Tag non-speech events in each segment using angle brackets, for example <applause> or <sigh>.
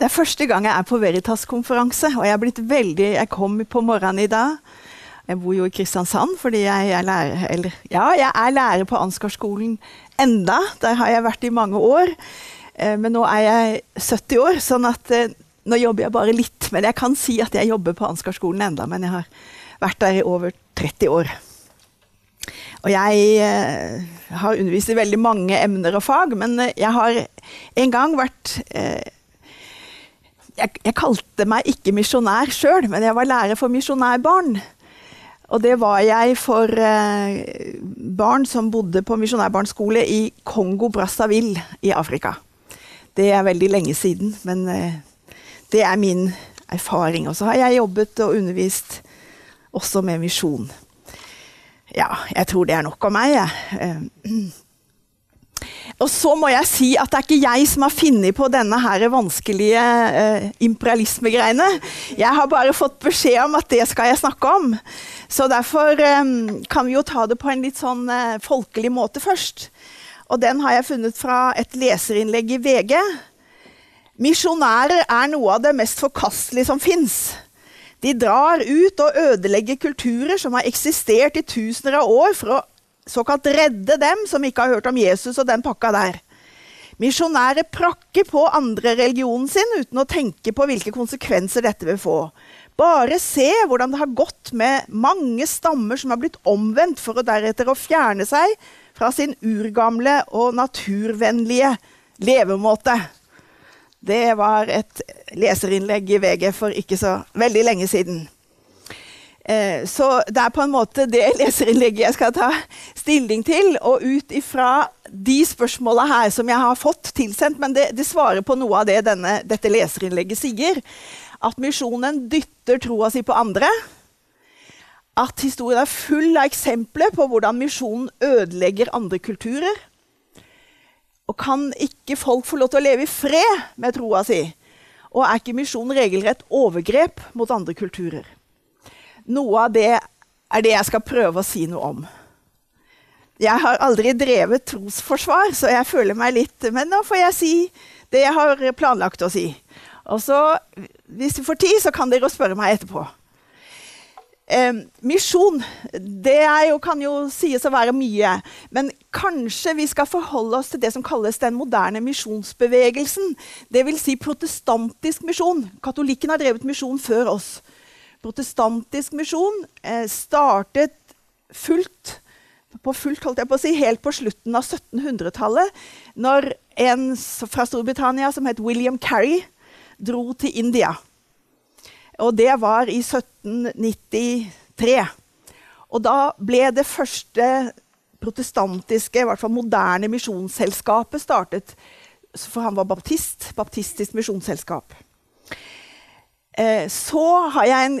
det er første gang jeg er på Veritas-konferanse, og jeg er blitt veldig Jeg kom på morgenen i dag. Jeg bor jo i Kristiansand fordi jeg er lærer Eller ja, jeg er lærer på Ansgarskolen enda. Der har jeg vært i mange år. Eh, men nå er jeg 70 år, sånn at eh, nå jobber jeg bare litt. Men jeg kan si at jeg jobber på Ansgarskolen enda, men jeg har vært der i over 30 år. Og jeg eh, har undervist i veldig mange emner og fag, men jeg har en gang vært jeg, jeg, kalte meg ikke misjonær sjøl, men jeg var lærer for misjonærbarn. Og det var jeg for eh, barn som bodde på misjonærbarnskole i Kongo-Brazzaville i Afrika. Det er veldig lenge siden, men eh, det er min erfaring. Og så har jeg jobbet og undervist også med misjon. Ja, jeg tror det er nok av meg, jeg. Eh, og så må jeg si at det er ikke jeg som har funnet på denne her vanskelige eh, imperialismegreiene. Jeg har bare fått beskjed om at det skal jeg snakke om. Så derfor eh, kan vi jo ta det på en litt sånn eh, folkelig måte først. Og den har jeg funnet fra et leserinnlegg i VG. Misjonærer er noe av det mest forkastelige som fins. De drar ut og ødelegger kulturer som har eksistert i tusener av år for å såkalt redde dem som ikke har hørt om Jesus og den pakka der. Misjonærer prakker på andre religionen sin uten å tenke på hvilke konsekvenser dette vil få. Bare se hvordan det har gått med mange stammer som har blitt omvendt for å deretter å fjerne seg fra sin urgamle og naturvennlige levemåte. Det var et leserinnlegg i VG for ikke så veldig lenge siden. Eh, så det er på en måte det leserinnlegget jeg skal ta stilling til. Og ut ifra de spørsmåla her som jeg har fått tilsendt, men det, det svarer på noe av det denne, dette leserinnlegget sier. At misjonen dytter troa si på andre. At historien er full av eksempler på hvordan misjonen ødelegger andre kulturer. Og kan ikke folk få lov til å leve i fred med troa si? Og er ikke misjonen regelrett overgrep mot andre kulturer? Noe av det er det jeg skal prøve å si noe om. Jeg har aldri drevet trosforsvar, så jeg føler meg litt Men nå får jeg si det jeg har planlagt å si. Og så, hvis vi får tid, så kan dere spørre meg etterpå. Eh, misjon det jo, kan jo sies å være mye. Men kanskje vi skal forholde oss til det som kalles den moderne misjonsbevegelsen. Dvs. Si protestantisk misjon. Katolikken har drevet misjon før oss protestantisk misjon eh, startet fullt på fullt, holdt jeg på å si, helt på slutten av 1700-tallet, når en fra Storbritannia som het William Carey, dro til India. Og det var i 1793. Og da ble det første protestantiske, i hvert fall moderne misjonsselskapet startet. For han var baptist. Baptistisk misjonsselskap. Eh, så har jeg en,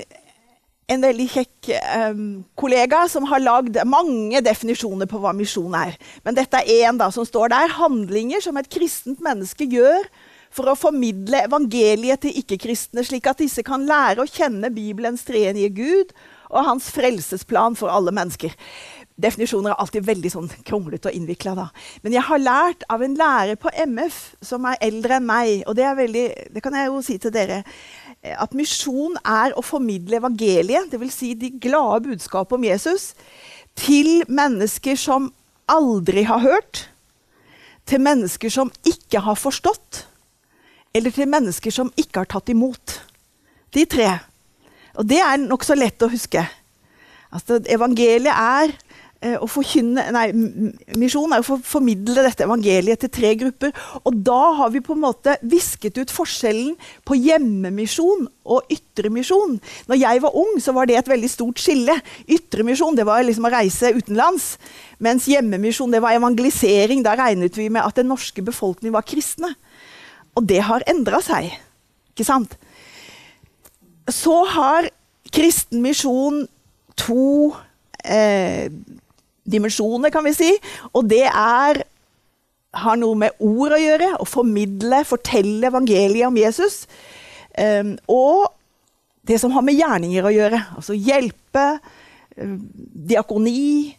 en veldig kjekk um, kollega som har lagd mange definisjoner på hva misjon er. Men dette er én som står der. Handlinger som et kristent menneske gjør for å formidle evangeliet til ikke-kristne, slik at disse kan lære å kjenne Bibelens treenige Gud og hans frelsesplan for alle mennesker. Definisjoner er alltid veldig sånn kronglete og innvikla. Men jeg har lært av en lærer på MF som er eldre enn meg, og det, veldig, det kan jeg jo si til dere at misjon er å formidle evangeliet, dvs. Si de glade budskapet om Jesus, til mennesker som aldri har hørt, til mennesker som ikke har forstått, eller til mennesker som ikke har tatt imot. De tre. Og det er nokså lett å huske. Altså, evangeliet er å forkynne Nei, misjon er å formidle dette evangeliet til tre grupper. Og da har vi på en måte visket ut forskjellen på hjemmemisjon og ytremisjon. Når jeg var ung, så var det et veldig stort skille. Ytremisjon det var liksom å reise utenlands. Mens hjemmemisjon det var evangelisering. Da regnet vi med at den norske befolkningen var kristne. Og det har endra seg. Ikke sant? så har kristen misjon to eh, dimensjoner, kan vi si. Og det er har noe med ord å gjøre. Å formidle, fortelle evangeliet om Jesus. Um, og det som har med gjerninger å gjøre. Altså hjelpe, um, diakoni,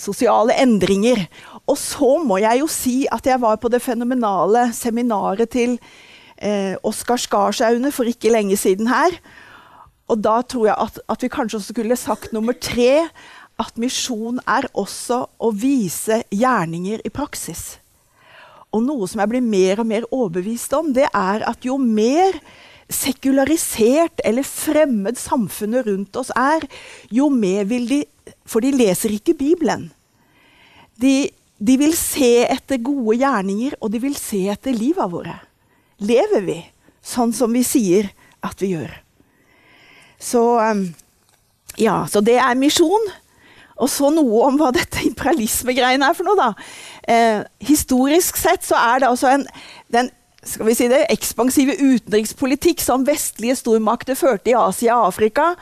sosiale endringer. Og så må jeg jo si at jeg var på det fenomenale seminaret til eh, Oskar Skarsaune for ikke lenge siden her. Og da tror jeg at, at vi kanskje også skulle sagt nummer tre at misjon er også å vise gjerninger i praksis. Og noe som jeg blir mer og mer overbevist om, det er at jo mer sekularisert eller fremmed samfunnet rundt oss er, jo mer vil de For de leser ikke Bibelen. De, de vil se etter gode gjerninger, og de vil se etter livet våre. Lever vi sånn som vi sier at vi gjør? Så um, ja, så det er misjon. Og så noe om hva dette <laughs> imperialismegreiene er for noe, da. Eh, historisk sett så er det altså en, den skal vi si det, ekspansive utenrikspolitikk som vestlige stormakter førte i Asia og Afrika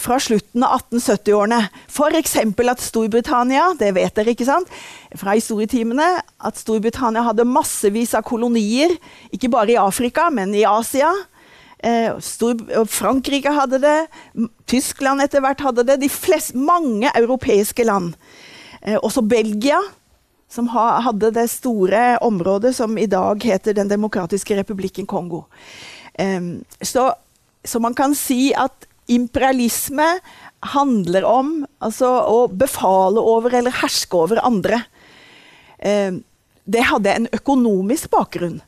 fra slutten av 1870-årene. F.eks. at Storbritannia det vet dere ikke sant, fra historietimene, at Storbritannia hadde massevis av kolonier, ikke bare i Afrika, men i Asia. Eh, Frankrike hadde det, Tyskland etter hvert hadde det. De flest, mange europeiske land. Eh, også Belgia, som ha, hadde det store området som i dag heter Den demokratiske republikken Kongo. Så, så, man kan si at imperialisme handler om altså, å befale over eller herske over andre. Det hadde en økonomisk bakgrunn.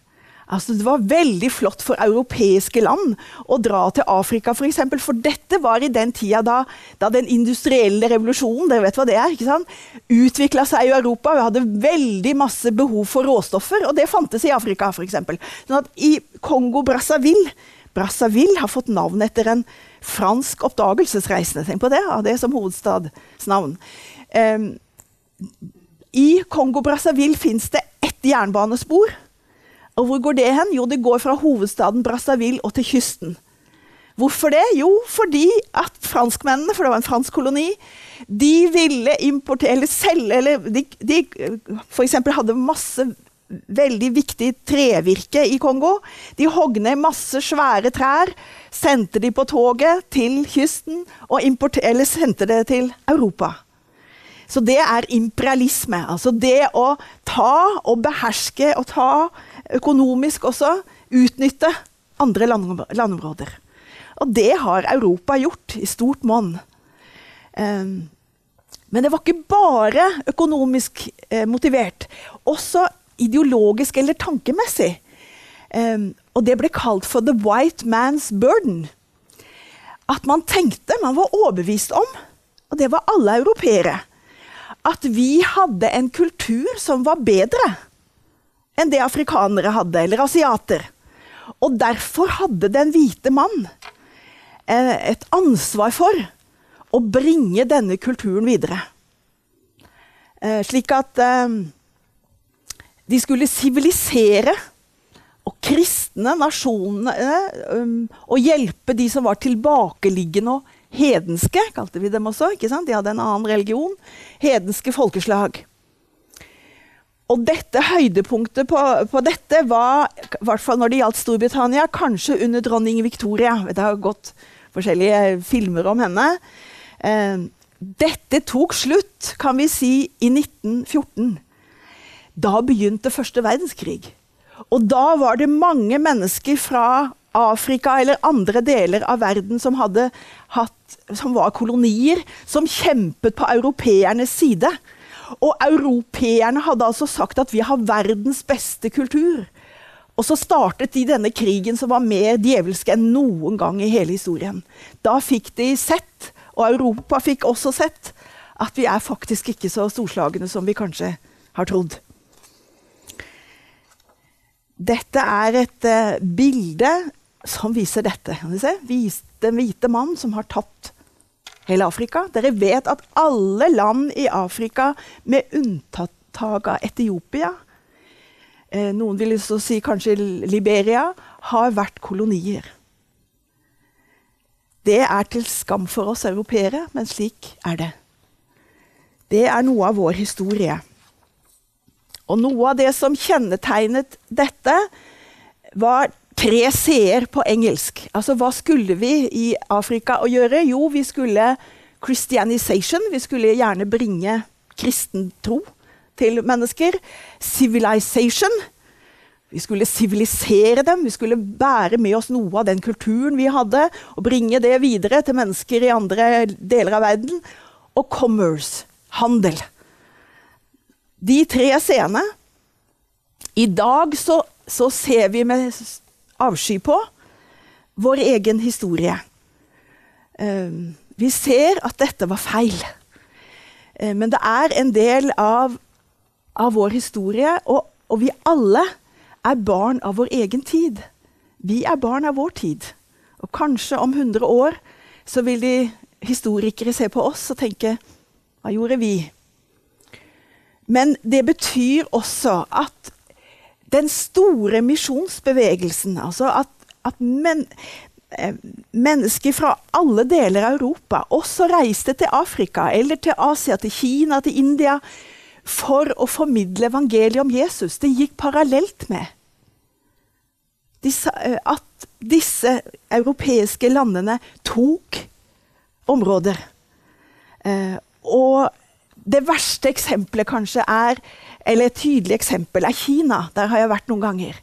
Altså, det var veldig flott for europeiske land å dra til Afrika f.eks. For, eksempel, for dette var i den tida da, da, den industrielle revolusjonen dere vet hva det er, ikke sant? utvikla seg i Europa. Vi hadde veldig masse behov for råstoffer, og det fantes i Afrika f.eks. Sånn at i Kongo-Brazzaville Brazzaville har fått navn etter en fransk oppdagelsesreisende. Tenk på det, av det som hovedstadsnavn. Um, I Kongo-Brazzaville fins det ett jernbanespor og hvor går det hen? Jo, det går fra hovedstaden Brazzaville og til kysten. Hvorfor det? Jo, fordi at franskmennene, for det var en fransk koloni, de ville importere eller selge eller De, de f.eks. hadde masse veldig viktig trevirke i Kongo. De hogg ned masse svære trær, sendte de på toget til kysten og eller sendte det til Europa. Så det er imperialisme. Altså det å ta og beherske og ta økonomisk også, utnytte andre landområder. Og det har Europa gjort i stort monn. Um, men det var ikke bare økonomisk eh, motivert. Også ideologisk eller tankemessig. Um, og det ble kalt for 'the white man's burden'. At man tenkte, man var overbevist om, og det var alle europeere, at vi hadde en kultur som var bedre enn det afrikanere hadde, eller asiater. Og derfor hadde den hvite mann eh, et ansvar for å bringe denne kulturen videre. Eh, slik at eh, de skulle sivilisere og kristne nasjonene og hjelpe de som var tilbakeliggende og hedenske, kalte vi dem også. ikke sant? De hadde en annen religion. Hedenske folkeslag. Og dette høydepunktet på, på, dette var, i hvert fall når det gjaldt Storbritannia, kanskje under dronning Victoria. Det har gått forskjellige filmer om henne. Eh, dette tok slutt, kan vi si, i 1914. Da begynte første verdenskrig. Og da var det mange mennesker fra Afrika eller andre deler av verden som, hatt, som var kolonier, som kjempet på europeernes side. Og europeerne hadde altså sagt at vi har verdens beste kultur. Og så startet de denne krigen som var mer djevelsk enn noen gang i hele historien. Da fikk de sett, og Europa fikk også sett, at vi er faktisk ikke så storslagne som vi kanskje har trodd. Dette er et uh, bilde som viser dette. Den hvite mann som har tatt hele Afrika. Dere vet at alle land i Afrika, med unntak av Etiopia, eh, noen vil så si kanskje Liberia, har vært kolonier. Det er til skam for oss europeere, men slik er det. Det er noe av vår historie. Og noe av det som kjennetegnet dette, var tre c-er på engelsk. Altså hva skulle vi i Afrika å gjøre? Jo, vi skulle Christianization. Vi skulle gjerne bringe kristen tro til mennesker. Civilization. Vi skulle sivilisere dem, vi skulle bære med oss noe av den kulturen vi hadde, og bringe det videre til mennesker i andre deler av verden. Og commerce, handel. De tre scenene. I dag så, så ser vi med avsky på vår egen historie. Um, vi ser at dette var feil. Uh, men det er en del av, av vår historie, og, og vi alle er barn av vår egen tid. Vi er barn av vår tid. Og kanskje om 100 år så vil de historikere se på oss og tenke Hva gjorde vi? Men det betyr også at den store misjonsbevegelsen, altså at, at men, eh, mennesker fra alle deler av Europa også reiste til Afrika eller til Asia, til Kina, til India for å formidle evangeliet om Jesus. Det gikk parallelt med eh, at disse europeiske landene tok områder. Eh, og det verste eksempelet kanskje er eller et tydelig eksempel er Kina. Der har jeg vært noen ganger.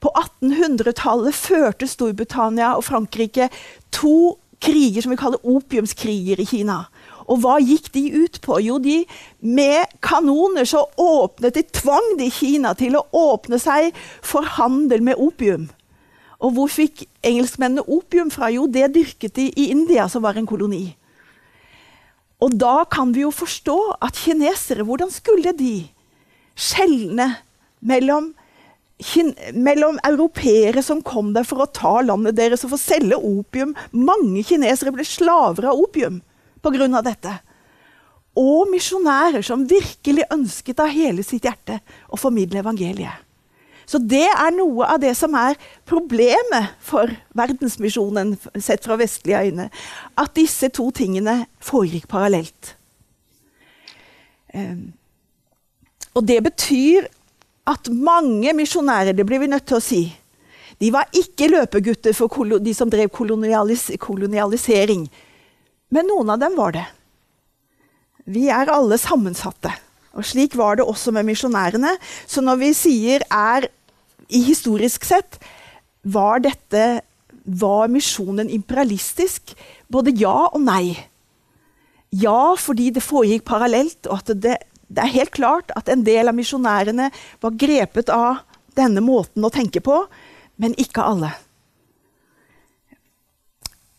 På 1800-tallet førte Storbritannia og Frankrike to kriger som vi kaller opiumskriger i Kina. Og hva gikk de ut på? Jo, de med kanoner så åpnet de, tvang de Kina til å åpne seg for handel med opium. Og hvor fikk engelskmennene opium fra? Jo, det dyrket de i India, som var en koloni. Og da kan vi jo forstå at kinesere Hvordan skulle de skjelne mellom, mellom europeere som kom der for å ta landet deres og få selge opium? Mange kinesere ble slaver av opium pga. dette. Og misjonærer som virkelig ønsket av hele sitt hjerte å formidle evangeliet. Så det er noe av det som er problemet for verdensmisjonen sett fra vestlige øyne. At disse to tingene foregikk parallelt. Um, og det betyr at mange misjonærer, det blir vi nødt til å si, de var ikke løpegutter for de som drev kolonialis kolonialisering. Men noen av dem var det. Vi er alle sammensatte. Og slik var det også med misjonærene. Så når vi sier er i historisk sett var dette Var misjonen imperialistisk? Både ja og nei. Ja, fordi det foregikk parallelt, og at det, det er helt klart at en del av misjonærene var grepet av denne måten å tenke på, men ikke alle.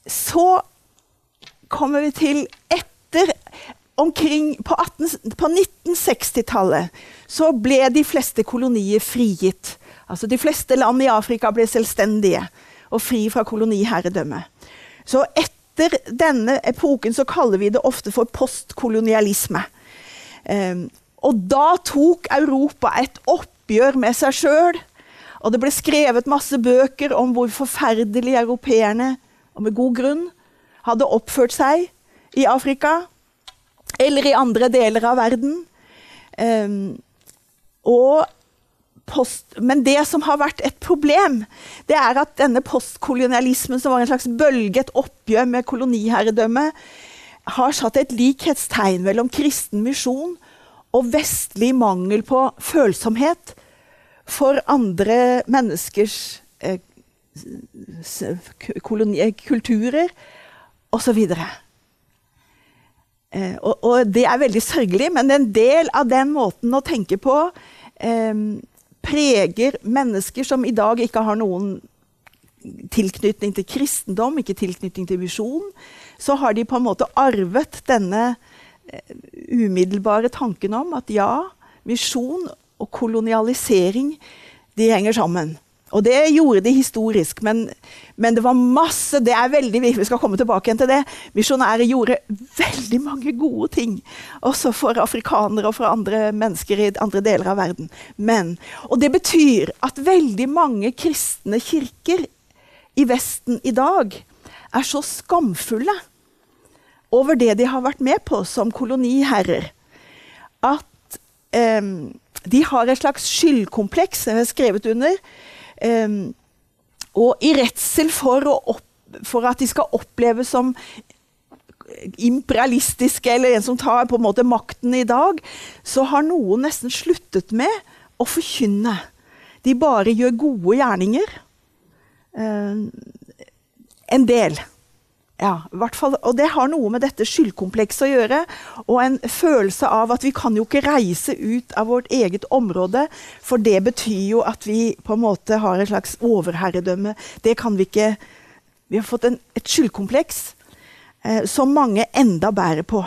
Så kommer vi til etter omkring På, på 1960-tallet så ble de fleste kolonier frigitt. Altså De fleste land i Afrika ble selvstendige og fri fra koloniherredømme. Så etter denne epoken så kaller vi det ofte for postkolonialisme. Um, og da tok Europa et oppgjør med seg sjøl. Og det ble skrevet masse bøker om hvor forferdelig europeerne, og med god grunn, hadde oppført seg i Afrika eller i andre deler av verden. Um, og post, men det som har vært et problem, det er at denne postkolonialismen, som var en slags bølge, et oppgjør med koloniherredømme, har satt et likhetstegn mellom kristen misjon og vestlig mangel på følsomhet for andre menneskers eh, koloni, kulturer osv. Eh, og, og det er veldig sørgelig, men en del av den måten å tenke på eh, preger mennesker som i dag ikke har noen tilknytning til kristendom, ikke tilknytning til visjon, så har de på en måte arvet denne eh, umiddelbare tanken om at ja, misjon og kolonialisering de henger sammen. Og det gjorde de historisk, men, men, det var masse Det er veldig Vi skal komme tilbake igjen til det. Misjonærer gjorde veldig mange gode ting. Også for afrikanere og for andre mennesker i andre deler av verden. Men, og det betyr at veldig mange kristne kirker i Vesten i dag er så skamfulle over det de har vært med på som koloniherrer, at eh, de har et slags skyldkompleks, jeg har skrevet under, eh, og i redsel for, opp, for, at de skal oppleves som imperialistiske, eller en som tar på en måte makten i dag, så har noen nesten sluttet med å forkynne. De bare gjør gode gjerninger. Um, en del. Ja, fall, og det har noe med dette skyldkomplekset å gjøre. Og en følelse av at vi kan jo ikke reise ut av vårt eget område, for det betyr jo at vi på en måte har et slags overherredømme. Det kan vi ikke Vi har fått en, et skyldkompleks eh, som mange enda bærer på.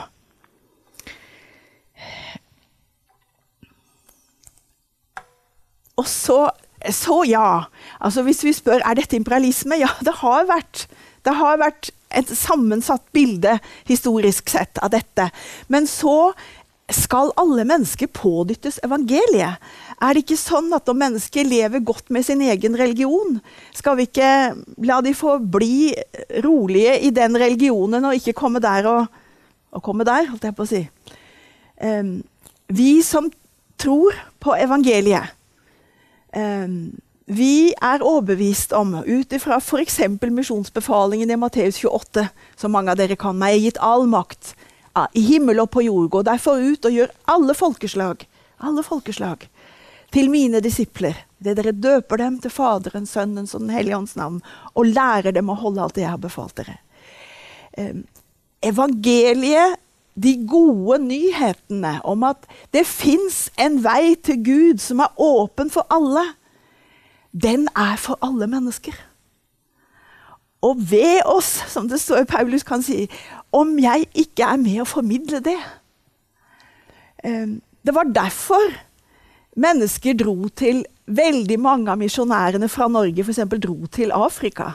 Og så, så ja. Altså hvis vi spør er dette imperialisme, ja, det har vært. Det har vært et sammensatt bilde historisk sett av dette. Men så skal alle mennesker pådyttes evangeliet? Er det ikke sånn at om mennesker lever godt med sin egen religion, skal vi ikke la de få bli rolige i den religionen og ikke komme der og, og komme der, holdt jeg på å si. Um, vi som tror på evangeliet, um, vi er overbevist om, ut ifra f.eks. misjonsbefalingen i Matteus 28, som mange av dere kan, meg er gitt all makt i himmel og på jord. Gå derfor ut og gjør alle folkeslag, alle folkeslag til mine disipler. Det dere døper dem til Faderens, Sønnens og Den hellige ånds navn, og lærer dem å holde alt det jeg har befalt dere. Um, evangeliet, de gode nyhetene om at det fins en vei til Gud som er åpen for alle den er for alle mennesker. Og ved oss, som det står i Paulus kan si, om jeg ikke er med å formidle det. Ehm, det var derfor mennesker dro til Veldig mange av misjonærene fra Norge for eksempel, dro til Afrika.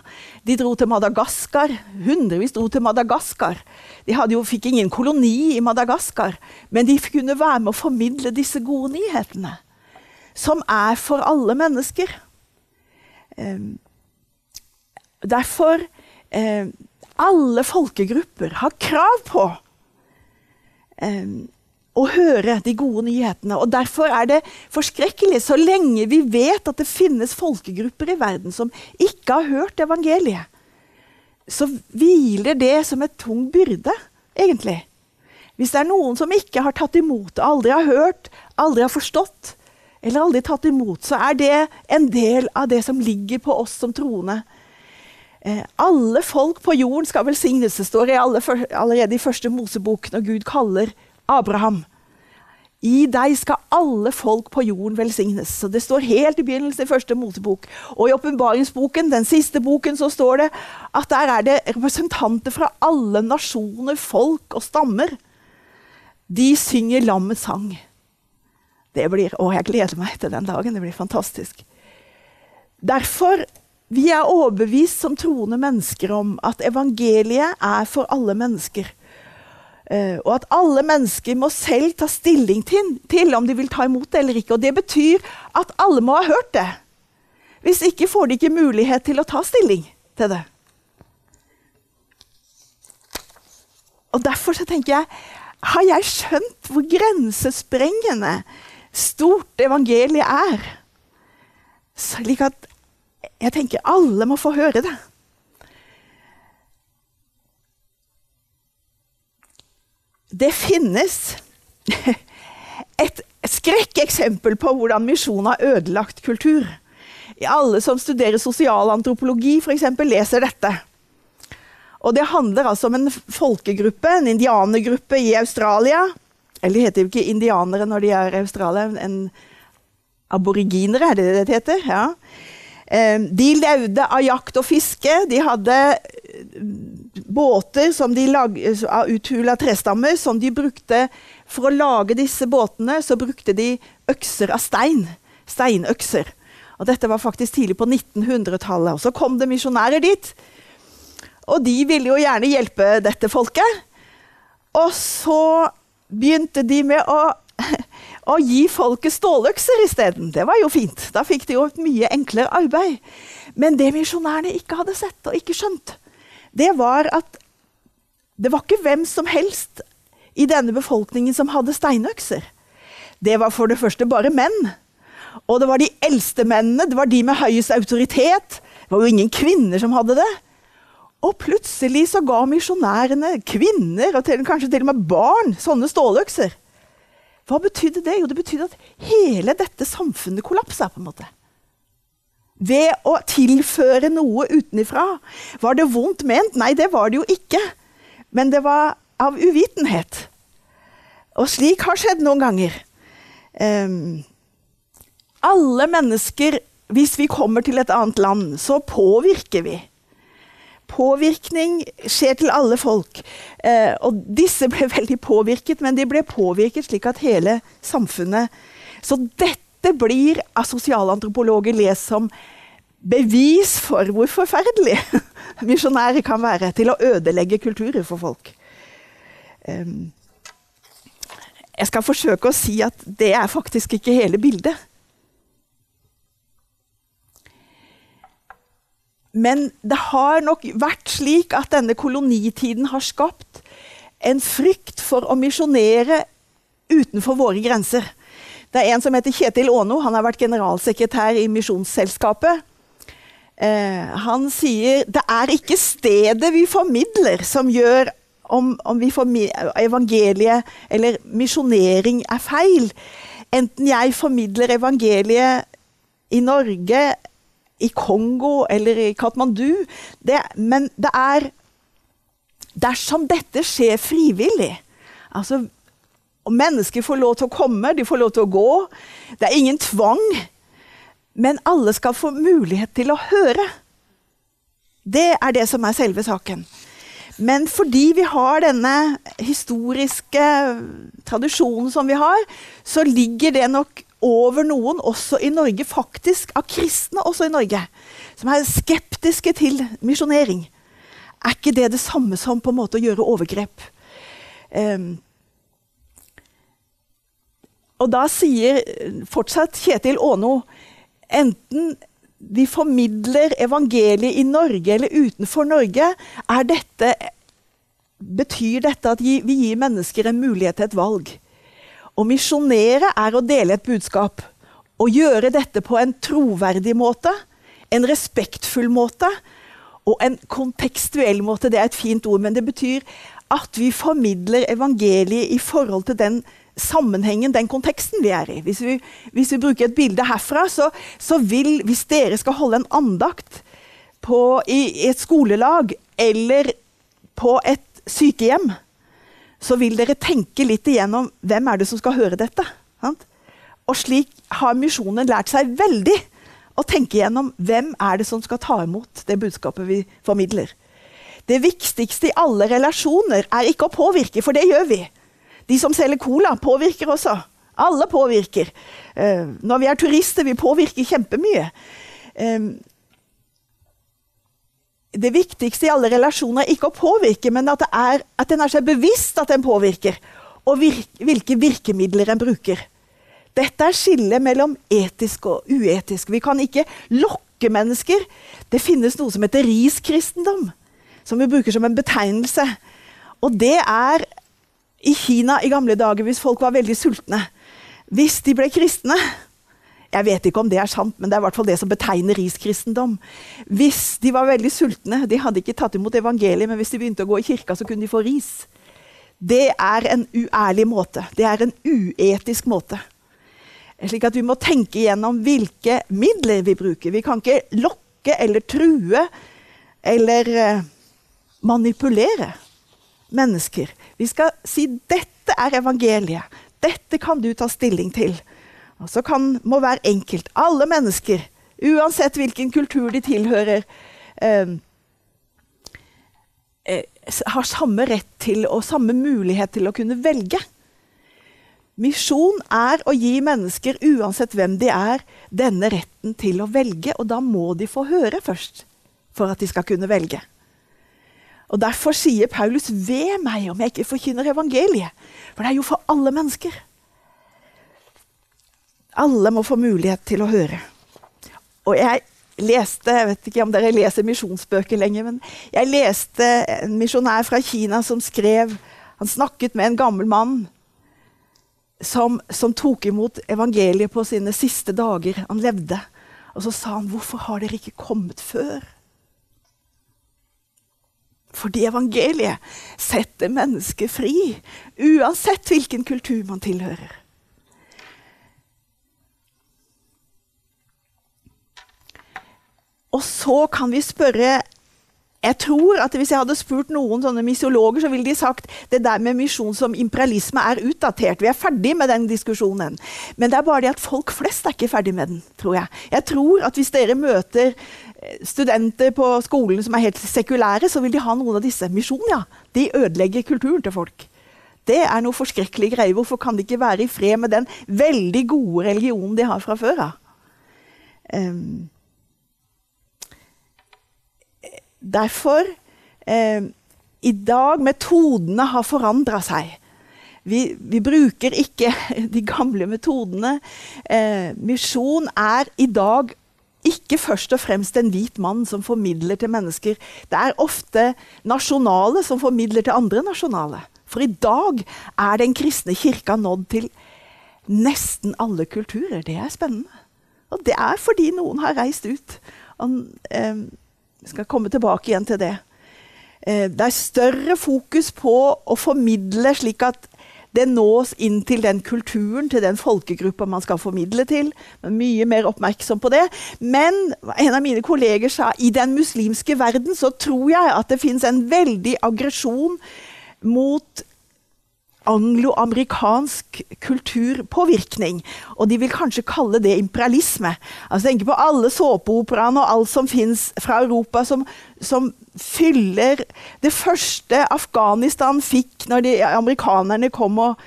De dro til Madagaskar. Hundrevis dro til Madagaskar. De jo, fikk ingen koloni i Madagaskar, men de kunne være med å formidle disse gode nyhetene. Som er for alle mennesker. Ehm, derfor ehm, Alle folkegrupper har krav på ehm, å høre de gode nyhetene. Og Derfor er det forskrekkelig, så lenge vi vet at det finnes folkegrupper i verden som ikke har hørt evangeliet, så hviler det som et tung byrde, egentlig. Hvis det er noen som ikke har tatt imot aldri har hørt, aldri har forstått, eller aldri tatt imot, så er det en del av det som ligger på oss som troende. Eh, alle folk på jorden skal velsignes. Det står alle, allerede i første Mosebok når Gud kaller Abraham. I deg skal alle folk på jorden velsignes. Så Det står helt i begynnelsen i første Mosebok. Og i åpenbaringsboken, den siste boken, så står det at der er det representanter fra alle nasjoner, folk og stammer. De synger lammets sang. Det blir, å, jeg gleder meg til den dagen. Det blir fantastisk. Derfor vi er overbevist som troende mennesker om at evangeliet er for alle mennesker. Uh, og at alle mennesker må selv ta stilling til, til, om de vil ta imot det eller ikke. Og det betyr at alle må ha hørt det. Hvis ikke får de ikke mulighet til å ta stilling til det. Og derfor tenker jeg Har jeg skjønt hvor grensesprengende stort evangeliet er. Slik at jeg tenker alle må få høre det. Det finnes <laughs> et skrekkeksempel på hvordan misjon har ødelagt kultur. Alle som studerer sosialantropologi, f.eks., leser dette. Og Det handler altså om en folkegruppe, en indianergruppe i Australia, eller heter jo ikke indianere når de er i Australia. En aboriginere, er det det det heter? Ja. De levde av jakt og fiske. De hadde eh, båter som de lag, av uthula trestammer som de brukte For å lage disse båtene så brukte de økser av stein. Steinøkser. Og dette var faktisk tidlig på 1900-tallet. Og Så kom det misjonærer dit. Og de ville jo gjerne hjelpe dette folket. Og så begynte de med å, <laughs> å gi folket ståløkser isteden. Det var jo fint. Da fikk de jo et mye enklere arbeid. Men det misjonærene ikke hadde sett og ikke skjønt, det var at det var ikke hvem som helst i denne befolkningen som hadde steinøkser. Det var for det første bare menn. Og det var de eldste mennene, det var de med høyest autoritet. Det var jo ingen kvinner som hadde det. Og plutselig så ga misjonærene kvinner, og til, kanskje til og med barn, sånne ståløkser. Hva betydde det? Jo, det betydde at hele dette samfunnet kollapsa. på en måte. Ved å tilføre noe utenifra. Var det vondt ment? Nei, det var det jo ikke. Men det var av uvitenhet. Og slik har skjedd noen ganger. Um, alle mennesker, hvis vi kommer til et annet land, så påvirker vi. Påvirkning skjer til alle folk. Eh, og disse ble veldig påvirket, men de ble påvirket slik at hele samfunnet Så dette blir av sosialantropologer lest som bevis for hvor forferdelig <laughs> misjonærer kan være til å ødelegge kulturer for folk. Eh, jeg skal forsøke å si at det er faktisk ikke hele bildet. Men det har nok vært slik at denne kolonitiden har skapt en frykt for å misjonere utenfor våre grenser. Det er en som heter Kjetil Aano. Han har vært generalsekretær i Misjonsselskapet. Eh, han sier det er ikke stedet vi formidler som gjør om, om evangeliet eller misjonering er feil. Enten jeg formidler evangeliet i Norge i Kongo eller i Katmandu. Det, men det er Dersom dette skjer frivillig altså, Mennesker får lov til å komme, de får lov til å gå. Det er ingen tvang. Men alle skal få mulighet til å høre. Det er det som er selve saken. Men fordi vi har denne historiske tradisjonen som vi har, så ligger det nok over noen, også i Norge, faktisk av kristne også i Norge, som er skeptiske til misjonering. Er ikke det det samme som på en måte å gjøre overgrep? Um, og da sier fortsatt Kjetil Aano enten vi formidler evangeliet i Norge eller utenfor Norge, dette, betyr dette at vi gir mennesker en mulighet til et valg. Å misjonere er å dele et budskap. Å gjøre dette på en troverdig måte, en respektfull måte og en kontekstuell måte. Det er et fint ord, men det betyr at vi formidler evangeliet i forhold til den sammenhengen, den konteksten vi er i. Hvis vi, hvis vi bruker et bilde herfra, så, så, vil Hvis dere skal holde en andakt på, i, i et skolelag eller på et sykehjem, så vil dere tenke litt igjennom hvem er det som skal høre dette. Sant? Og slik har misjonen lært seg veldig å tenke igjennom hvem er det som skal ta imot det budskapet vi formidler. Det viktigste i alle relasjoner er ikke å påvirke, for det gjør vi. De som selger cola, påvirker også. Alle påvirker. Uh, når vi er turister, vi påvirker kjempemye. Det viktigste i alle relasjoner er ikke å påvirke, men at, er, at en er seg bevisst at en påvirker, og virke, hvilke virkemidler en bruker. Dette er skillet mellom etisk og uetisk. Vi kan ikke lokke mennesker. Det finnes noe som heter riskristendom, som vi bruker som en betegnelse. Og det er i Kina i gamle dager, hvis folk var veldig sultne. Hvis de ble kristne, jeg vet ikke om det er sant, men det er i hvert fall det som betegner riskristendom. Hvis de var veldig sultne, de hadde ikke tatt imot evangeliet, men hvis de begynte å gå i kirka, så kunne de få ris. Det er en uærlig måte. Det er en uetisk måte. Slik at vi må tenke igjennom hvilke midler vi bruker. Vi kan ikke lokke eller true eller uh, manipulere mennesker. Vi skal si 'dette er evangeliet'. Dette kan du ta stilling til. Og så kan, må hver enkelt, alle mennesker, uansett hvilken kultur de tilhører, eh, eh, har samme rett til og samme mulighet til å kunne velge. Misjon er å gi mennesker, uansett hvem de er, denne retten til å velge. Og da må de få høre først, for at de skal kunne velge. Og Derfor sier Paulus 'ved meg om jeg ikke forkynner evangeliet'. For det er jo for alle mennesker. Alle må få mulighet til å høre. Og jeg leste Jeg vet ikke om dere leser misjonsbøker lenger, men jeg leste en misjonær fra Kina som skrev Han snakket med en gammel mann som, som tok imot evangeliet på sine siste dager han levde. Og så sa han, 'Hvorfor har dere ikke kommet før?' Fordi evangeliet setter mennesket fri, uansett hvilken kultur man tilhører. Og så kan vi spørre jeg tror at Hvis jeg hadde spurt noen sånne misiologer, så ville de sagt det der med misjon som imperialisme er utdatert. Vi er ferdig med den diskusjonen. Men det er bare det at folk flest er ikke ferdig med den, tror jeg. Jeg tror at hvis dere møter eh, studenter på skolen som er helt sekulære, så vil de ha noen av disse. Misjon, ja. De ødelegger kulturen til folk. Det er noe forskrekkelig greie. Hvorfor kan de ikke være i fred med den veldig gode religionen de har fra før av? Um, Derfor eh, I dag Metodene har forandra seg. Vi, vi, bruker ikke <laughs> de gamle metodene. Eh, misjon er i dag ikke først og fremst en hvit mann som formidler til mennesker. Det er ofte nasjonale som formidler til andre nasjonale. For i dag er den kristne kirka nådd til nesten alle kulturer. Det er spennende. Og det er fordi noen har reist ut. Og, eh, jeg skal komme tilbake igjen til det. Eh, det er større fokus på å formidle slik at det nås inn til den kulturen, til den folkegruppa man skal formidle til. Mye mer oppmerksom på det. Men en av mine kolleger sa i den muslimske verden så tror jeg at det fins en veldig aggresjon mot angloamerikansk kulturpåvirkning. Og de vil kanskje kalle det imperialisme. Altså Tenk på alle såpeoperaene og alt som fins fra Europa som, som, fyller Det første Afghanistan fikk når de, amerikanerne kom og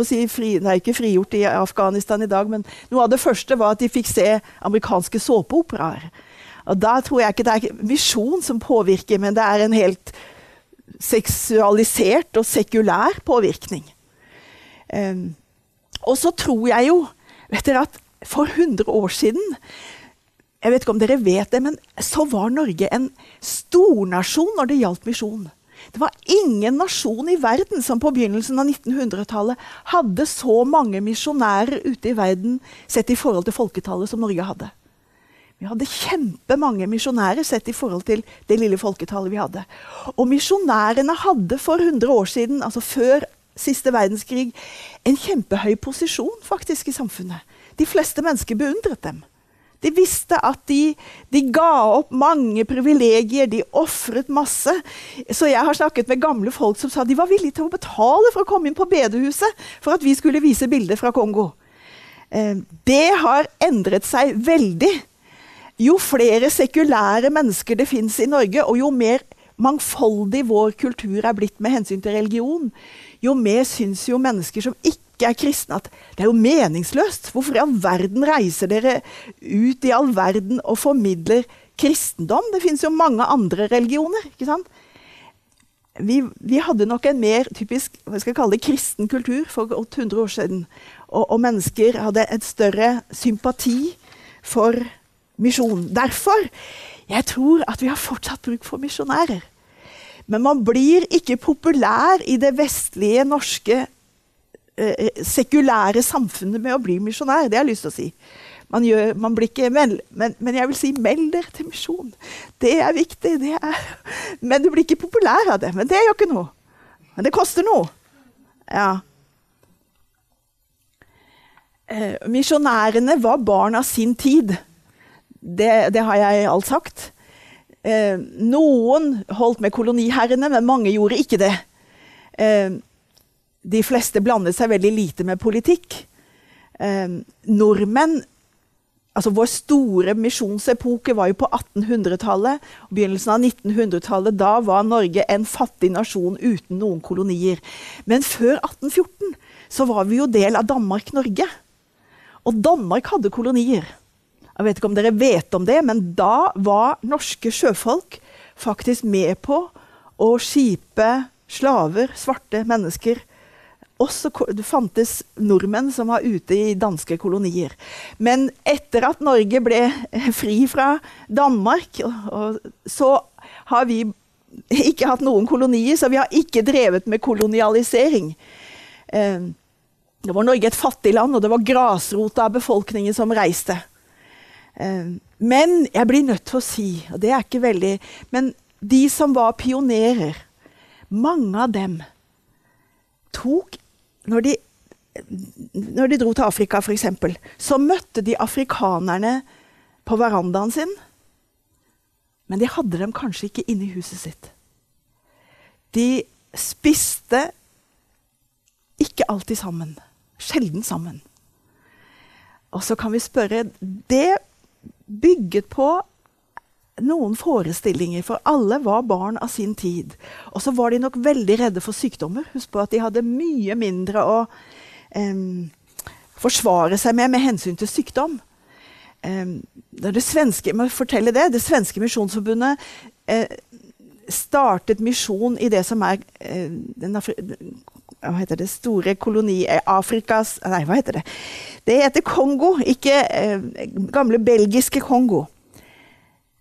Si fri, det er ikke frigjort i Afghanistan i dag, men noe av det første var at de fikk se amerikanske såpeoperaer. Og Da tror jeg ikke det er visjon som påvirker, men det er en helt seksualisert og sekulær påvirkning. Um, og så tror jeg jo vet dere at for 100 år siden jeg vet ikke om dere vet det, men så var Norge en stornasjon når det gjaldt misjon. Det var ingen nasjon i verden som på begynnelsen av 1900-tallet hadde så mange misjonærer ute i verden sett i forhold til folketallet som Norge hadde. Vi hadde kjempemange misjonærer sett i forhold til det lille folketallet vi hadde. Og misjonærene hadde for 100 år siden, altså før siste verdenskrig, en kjempehøy posisjon faktisk i samfunnet. De fleste mennesker beundret dem. De visste at de, de ga opp mange privilegier, de ofret masse. Så jeg har snakket med gamle folk som sa de var villige til å betale for å komme inn på bedehuset for at vi skulle vise bilder fra Kongo. Eh, det har endret seg veldig jo flere sekulære mennesker det fins i Norge, og jo mer mangfoldig vår kultur er blitt med hensyn til religion, jo mer syns jo mennesker som ikke er kristne, at det er jo meningsløst. Hvorfor i all verden reiser dere ut i all verden og formidler kristendom? Det fins jo mange andre religioner. ikke sant? Vi, vi, hadde nok en mer typisk hva skal jeg kalle det, kristen kultur for 800 år siden. Og, og mennesker hadde et større sympati for misjon. Derfor jeg tror at vi har fortsatt bruk for misjonærer. Men man blir ikke populær i det vestlige, norske, eh, sekulære samfunnet med å bli misjonær. Det har jeg lyst til å si. Man, gjør, man blir ikke meld, men, men, jeg vil si meld dere til misjon. Det er viktig. Det er, <laughs> men du blir ikke populær av det. Men det gjør ikke noe. Men det koster noe. Ja. Eh, misjonærene var barn av sin tid. Det, det har jeg alt sagt. Eh, noen holdt med koloniherrene, men mange gjorde ikke det. Eh, de fleste blandet seg veldig lite med politikk. Eh, nordmenn altså Vår store misjonsepoke var jo på 1800-tallet. Begynnelsen av 1900-tallet. Da var Norge en fattig nasjon uten noen kolonier. Men før 1814 så var vi jo del av Danmark-Norge. Og Danmark hadde kolonier. Jeg vet ikke om dere vet om det, men da var norske sjøfolk faktisk med på å skipe slaver, svarte mennesker, også det fantes nordmenn som var ute i danske kolonier. Men etter at Norge ble <laughs> fri fra Danmark, så har vi ikke hatt noen kolonier, så vi har ikke drevet med kolonialisering. Eh, det var Norge et fattig land, og det var grasrota av befolkningen som reiste. Eh, men jeg blir nødt til å si, og det er ikke veldig Men de som var pionerer, mange av dem tok Når de, når de dro til Afrika, f.eks., så møtte de afrikanerne på verandaen sin. Men de hadde dem kanskje ikke inne i huset sitt. De spiste ikke alltid sammen. Sjelden sammen. Og så kan vi spørre Det bygget på noen forestillinger, for alle var barn av sin tid. Og så var de nok veldig redde for sykdommer. Husk på at de hadde mye mindre å um, forsvare seg med med hensyn til sykdom. Um, det svenske, det, det svenske misjonsforbundet eh, startet misjon i det som er eh, den hva heter det, store koloni eh, Afrikas Nei, hva heter det? Det heter Kongo, ikke eh, gamle belgiske Kongo.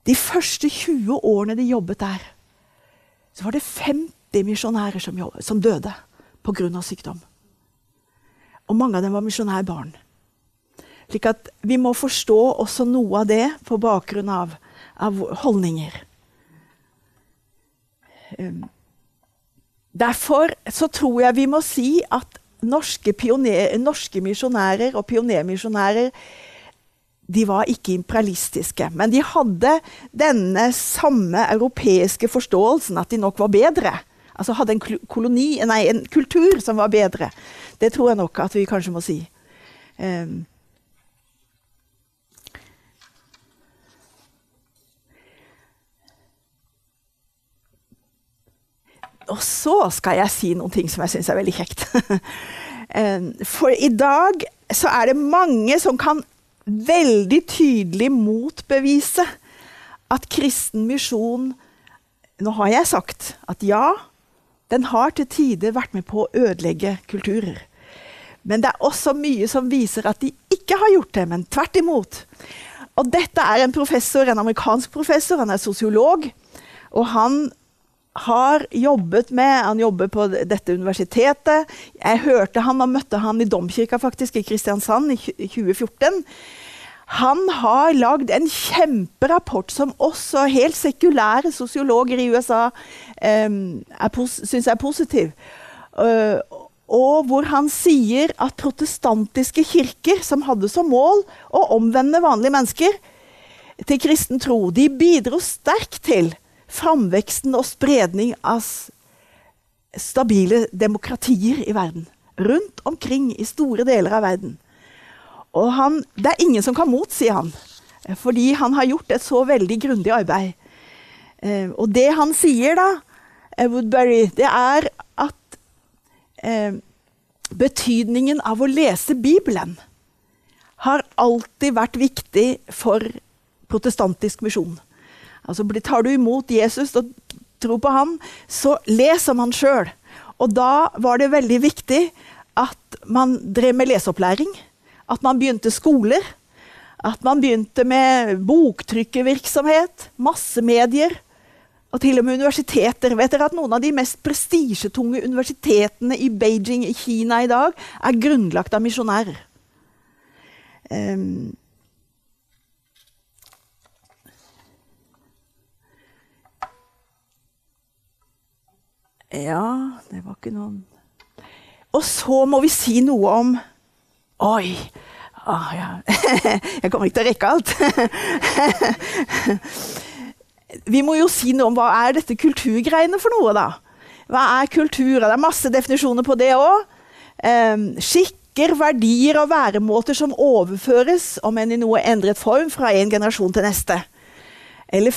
De første 20 årene de jobbet der, så var det 50 misjonærer som, som døde pga. sykdom. Og mange av dem var misjonærbarn. Slik at vi må forstå også noe av det på bakgrunn av, av holdninger. Um, Derfor så tror jeg vi må si at norske, pioner, norske misjonærer og pionermisjonærer de var ikke imperialistiske, men de hadde denne samme europeiske forståelsen, at de nok var bedre. Altså hadde en, koloni, nei, en kultur som var bedre. Det tror jeg nok at vi kanskje må si. Um, Og så skal jeg si noen ting som jeg syns er veldig kjekt. <laughs> For i dag så er det mange som kan veldig tydelig motbevise at kristen misjon Nå har jeg sagt at ja, den har til tider vært med på å ødelegge kulturer. Men det er også mye som viser at de ikke har gjort det, men tvert imot. Og dette er en professor, en amerikansk professor, han er sosiolog. Og han har jobbet med Han jobber på dette universitetet. Jeg hørte han og møtte han i domkirka faktisk, i Kristiansand i 2014. Han har lagd en kjemperapport som også helt sekulære sosiologer i USA um, syns er positiv. Uh, og hvor han sier at protestantiske kirker, som hadde som mål å omvende vanlige mennesker til kristen tro, de bidro sterkt til framveksten og spredning av stabile demokratier i verden. Rundt omkring i store deler av verden. Og han, det er ingen som kan motsi han, fordi han har gjort et så veldig grundig arbeid. Eh, og det han sier, da, eh, Woodbury, det er at eh, betydningen av å lese Bibelen har alltid vært viktig for protestantisk misjon. Altså, tar du imot Jesus og tror på ham, så les om han sjøl. Og da var det veldig viktig at man drev med leseopplæring. At man begynte skoler. At man begynte med boktrykkervirksomhet, massemedier. Og til og med universiteter. Vet dere at Noen av de mest prestisjetunge universitetene i Beijing i Kina i dag er grunnlagt av misjonærer. Um, Ja, det var ikke noen Og så må vi si noe om Oi! Ah, ja. <laughs> Jeg kommer ikke til å rekke alt. <laughs> Vi må jo si noe om hva er dette kulturgreiene for noe, da? Hva er kultur? Det er masse definisjoner på det òg. Um, skikker, verdier og væremåter som overføres, om enn i noe endret form, fra en generasjon til neste. Eller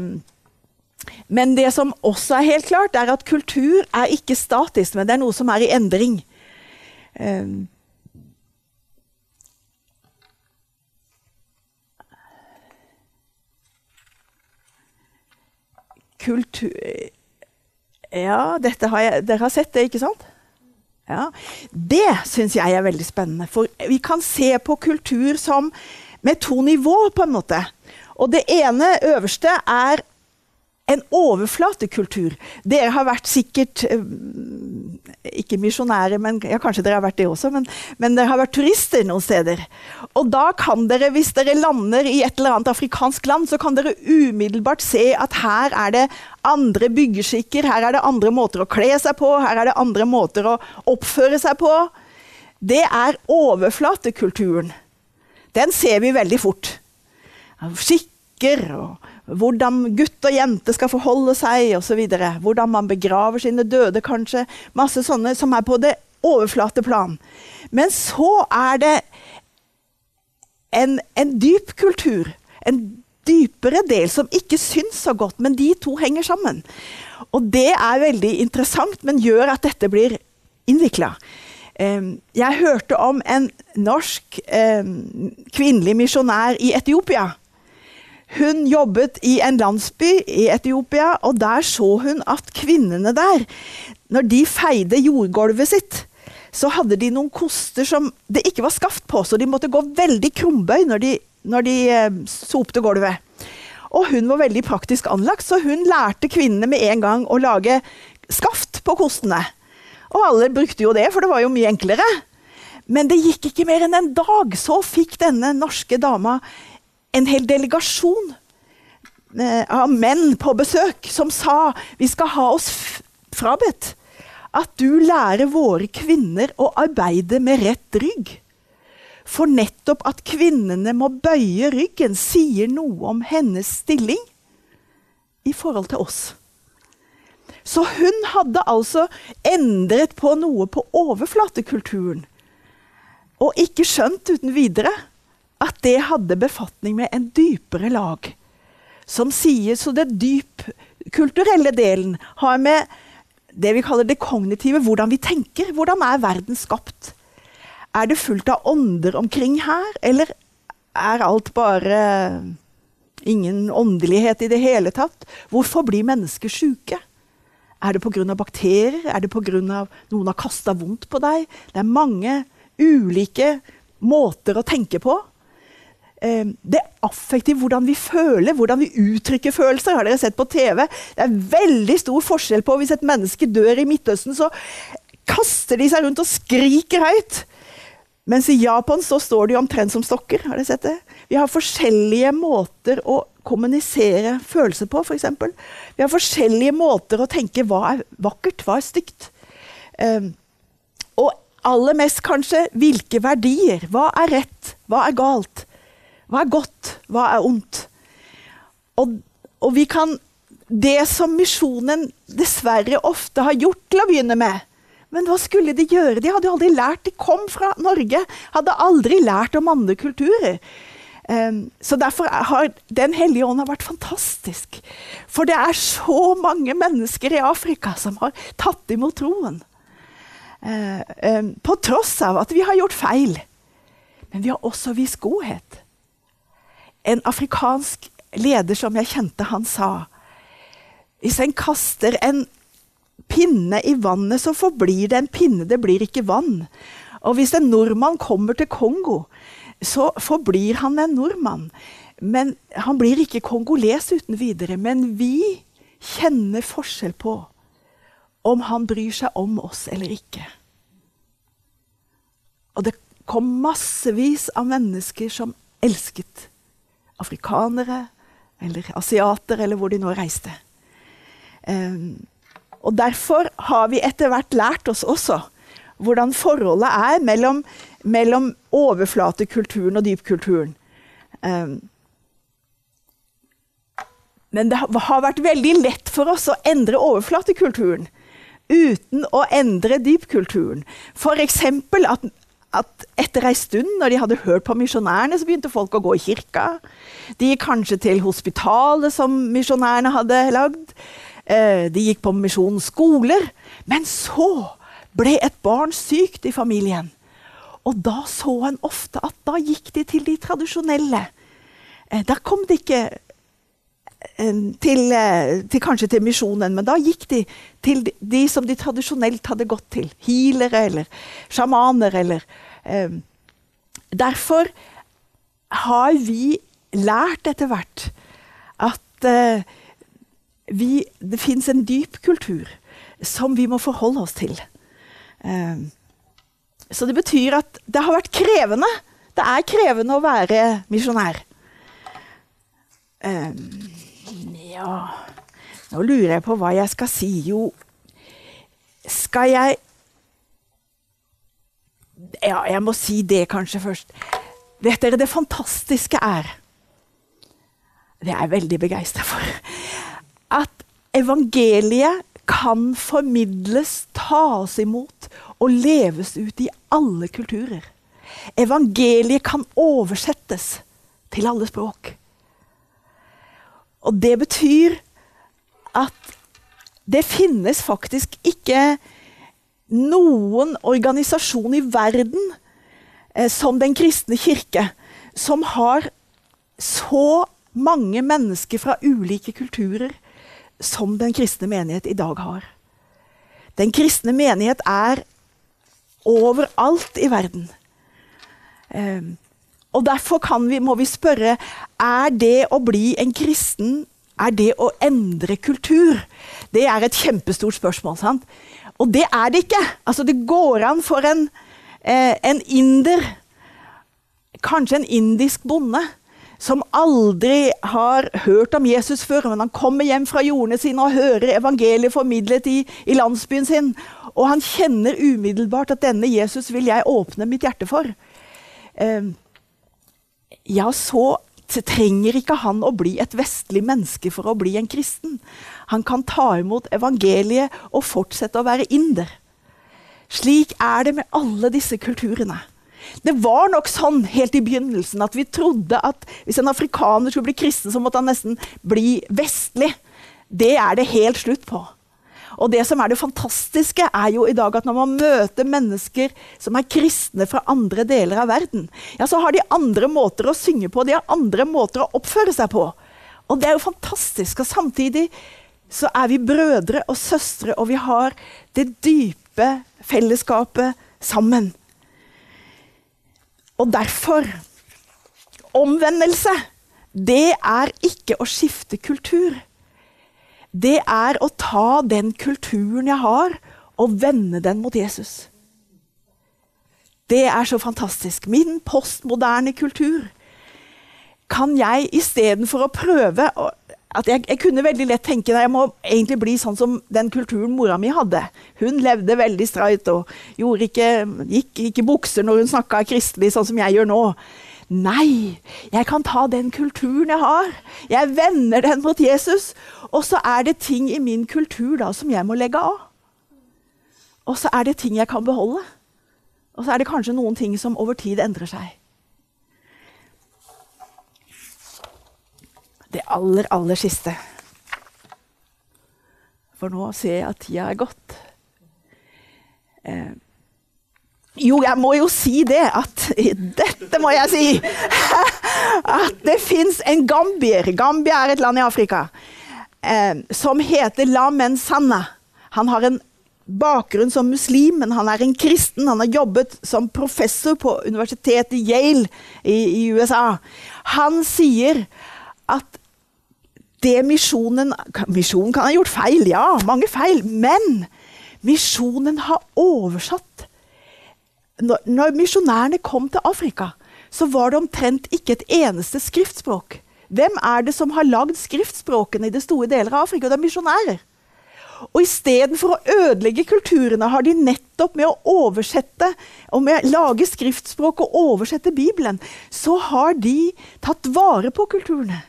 um, men det som også er helt klart, er at kultur er ikke statisk, men det er noe som er i endring. Um, kultur Ja, har jeg, dere har sett det, ikke sant? Ja, det syns jeg er veldig spennende. For vi kan se på kultur som med to nivåer, på en måte. Og det ene øverste er en overflatekultur. Dere har vært sikkert eh, Ikke misjonære, men ja, kanskje dere har vært det også, men, men, dere har vært turister noen steder. Og da kan dere, hvis dere lander i et eller annet afrikansk land, så kan dere umiddelbart se at her er det andre byggeskikker, her er det andre måter å kle seg på, her er det andre måter å oppføre seg på. Det er overflatekulturen. Den ser vi veldig fort. Skikker og hvordan gutt og jente skal forholde seg osv. Hvordan man begraver sine døde, kanskje. Masse sånne som er på det overflateplan. Men så er det en, en dyp kultur. En dypere del som ikke syns så godt, men de to henger sammen. Og det er veldig interessant, men gjør at dette blir innvikla. Jeg hørte om en norsk kvinnelig misjonær i Etiopia hun jobbet i en landsby i Etiopia, og der så hun at kvinnene der, når de feide jordgulvet sitt, så hadde de noen koster som det ikke var skaft på, så de måtte gå veldig krumbøy når de, når de eh, sopte gulvet. Og hun var veldig praktisk anlagt, så hun lærte kvinnene med en gang å lage skaft på kostene. Og alle brukte jo det, for det var jo mye enklere. Men det gikk ikke mer enn en dag, så fikk denne norske dama en hel delegasjon eh, av menn på besøk som sa vi skal ha oss frabedt at du lærer våre kvinner å arbeide med rett rygg. For nettopp at kvinnene må bøye ryggen, sier noe om hennes stilling i forhold til oss. Så hun hadde altså endret på noe på overflatekulturen. Og ikke skjønt uten videre at det hadde befatning med en dypere lag. Som sier Så det dyp kulturelle delen har med det vi kaller det kognitive, hvordan vi tenker. Hvordan er verden skapt? Er det fullt av ånder omkring her, eller er alt bare ingen åndelighet i det hele tatt? Hvorfor blir mennesker sjuke? Er det pga. bakterier? Er det pga. noen har kasta vondt på deg? Det er mange ulike måter å tenke på. Eh, det affektive, hvordan vi føler, hvordan vi uttrykker følelser. Har dere sett på TV? Det er veldig stor forskjell på hvis et menneske dør i Midtøsten, så kaster de seg rundt og skriker høyt. Mens i Japan så står de omtrent som stokker. Har dere sett det? Vi har forskjellige måter å kommunisere følelser på, f.eks. Vi har forskjellige måter å tenke hva er vakkert, hva er stygt. Um, og aller mest kanskje hvilke verdier. Hva er rett, hva er galt? Hva er godt? Hva er ondt? Og, og vi kan Det som misjonen dessverre ofte har gjort til å begynne med Men hva skulle de gjøre? De hadde aldri lært. De kom fra Norge. Hadde aldri lært om andre kulturer. Um, så derfor har Den hellige ånd vært fantastisk. For det er så mange mennesker i Afrika som har tatt imot troen. Uh, um, på tross av at vi har gjort feil. Men vi har også vist godhet. En afrikansk leder som jeg kjente, han sa hvis en kaster en pinne i vannet, så forblir det en pinne, det blir ikke vann. Og hvis en nordmann kommer til Kongo, så forblir han en nordmann. Men Han blir ikke kongoles uten videre. Men vi kjenner forskjell på om han bryr seg om oss eller ikke. Og det kom massevis av mennesker som elsket afrikanere eller asiater, eller hvor de nå reiste. Um, og Derfor har vi etter hvert lært oss også hvordan forholdet er mellom, mellom overflatekulturen og dypkulturen. Um, men det har vært veldig lett for oss å endre overflatekulturen uten å endre dypkulturen. F.eks. at at etter ei stund, når de hadde hørt på misjonærene, så begynte folk å gå i kirka. De gikk kanskje til hospitalet som misjonærene hadde lagd. Eh, de gikk på misjonens skoler. Men så ble et barn sykt i familien. Og da så en ofte at da gikk de til de tradisjonelle. Da kom det ikke til, til, kanskje til misjonen, men da gikk de til de, som de tradisjonelt hadde gått til. Healere eller sjamaner eller eh, Derfor har vi lært etter hvert at eh, vi, det fins en dyp kultur som vi må forholde oss til. Eh, så det betyr at det har vært krevende. Det er krevende å være misjonær. Eh, ja Nå lurer jeg på hva jeg skal si. Jo, skal jeg Ja, jeg må si det kanskje først. Vet dere, det fantastiske er Det er jeg veldig begeistra for. At evangeliet kan formidles, tas imot og leves ut i alle kulturer. Evangeliet kan oversettes til alle språk. Og det betyr at det finnes faktisk ikke noen organisasjon i verden eh, som Den kristne kirke som har så mange mennesker fra ulike kulturer som den kristne menighet i dag har. Den kristne menighet er overalt i verden. Um, og Derfor vi, må vi spørre er det å bli en kristen er det å endre kultur. Det er et kjempestort spørsmål. sant? Og det er det ikke. Altså, det går an for en, eh, en inder, kanskje en indisk bonde, som aldri har hørt om Jesus før, men han kommer hjem fra jordene sine og hører evangeliet formidlet i, i landsbyen sin. Og han kjenner umiddelbart at denne Jesus vil jeg åpne mitt hjerte for. Eh, ja, så trenger ikke han å bli et vestlig menneske for å bli en kristen. Han kan ta imot evangeliet og fortsette å være inder. Slik er det med alle disse kulturene. Det var nok sånn helt i begynnelsen at vi trodde at hvis en afrikaner skulle bli kristen, så måtte han nesten bli vestlig. Det er det helt slutt på. Og det som er det fantastiske, er jo i dag at når man møter mennesker som er kristne fra andre deler av verden, ja, så har de andre måter å synge på, de har andre måter å oppføre seg på. Og det er jo fantastisk. Og samtidig så er vi brødre og søstre, og vi har det dype fellesskapet sammen. Og derfor Omvendelse, det er ikke å skifte kultur det er å ta den kulturen jeg har, og vende den mot Jesus. Det er så fantastisk. Min postmoderne kultur kan jeg istedenfor å prøve at jeg, jeg, kunne veldig lett tenke at jeg må egentlig bli sånn som den kulturen mora mi hadde. Hun levde veldig streit og ikke, gikk ikke bukser når hun snakka kristelig, sånn som jeg gjør nå. Nei, jeg kan ta den kulturen jeg har. Jeg vender den mot Jesus. Og så er det ting i min kultur da som jeg må legge av. Og så er det ting jeg kan beholde. Og så er det kanskje noen ting som over tid endrer seg. Det aller, aller siste. For nå ser jeg at tida er gått. Eh, jo, jeg må jo si det at Dette må jeg si! <laughs> At det fins en gambier. Gambia er et land i Afrika. Eh, som heter Lamen Sanna. Han har en bakgrunn som muslim, men han er en kristen. Han har jobbet som professor på universitetet Yale i, i USA. Han sier at det misjonen Misjonen kan ha gjort feil, ja, mange feil. Men misjonen har oversatt når, når misjonærene kom til Afrika, så var det omtrent ikke et eneste skriftspråk. Hvem er det som har lagd skriftspråkene i det store deler av Afrika? Det er misjonærer. Og istedenfor å ødelegge kulturene, har de nettopp med å oversette og med å lage skriftspråk og oversette Bibelen, så har de tatt vare på kulturene.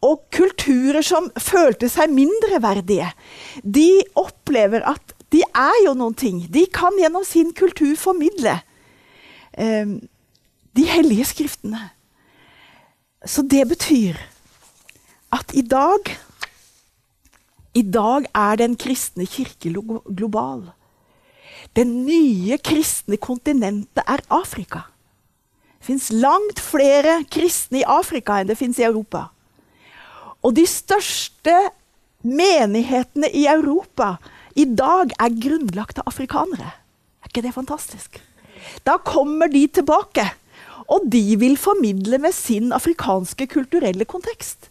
Og kulturer som følte seg mindreverdige, de opplever at de er jo noen ting. De kan gjennom sin kultur formidle eh, de hellige skriftene. Så det betyr at i dag I dag er den kristne kirke global. Det nye kristne kontinentet er Afrika. Det fins langt flere kristne i Afrika enn det fins i Europa. Og de største menighetene i Europa i dag er grunnlagt av afrikanere. Er ikke det fantastisk? Da kommer de tilbake, og de vil formidle med sin afrikanske kulturelle kontekst.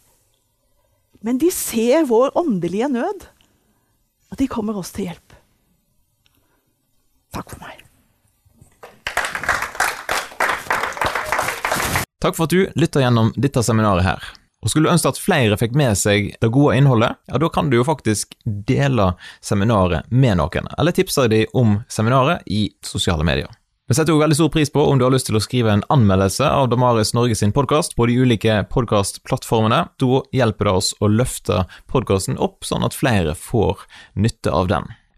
Men de ser vår åndelige nød, og de kommer oss til hjelp. Takk for meg. Takk for at du lytter gjennom dette seminaret her. Og Skulle du ønske at flere fikk med seg det gode innholdet, ja, da kan du jo faktisk dele seminaret med noen, eller tipse dem om seminaret i sosiale medier. Vi setter jo veldig stor pris på om du har lyst til å skrive en anmeldelse av Damaris Norge sin podkast på de ulike podkastplattformene. Da hjelper det oss å løfte podkasten opp, sånn at flere får nytte av den.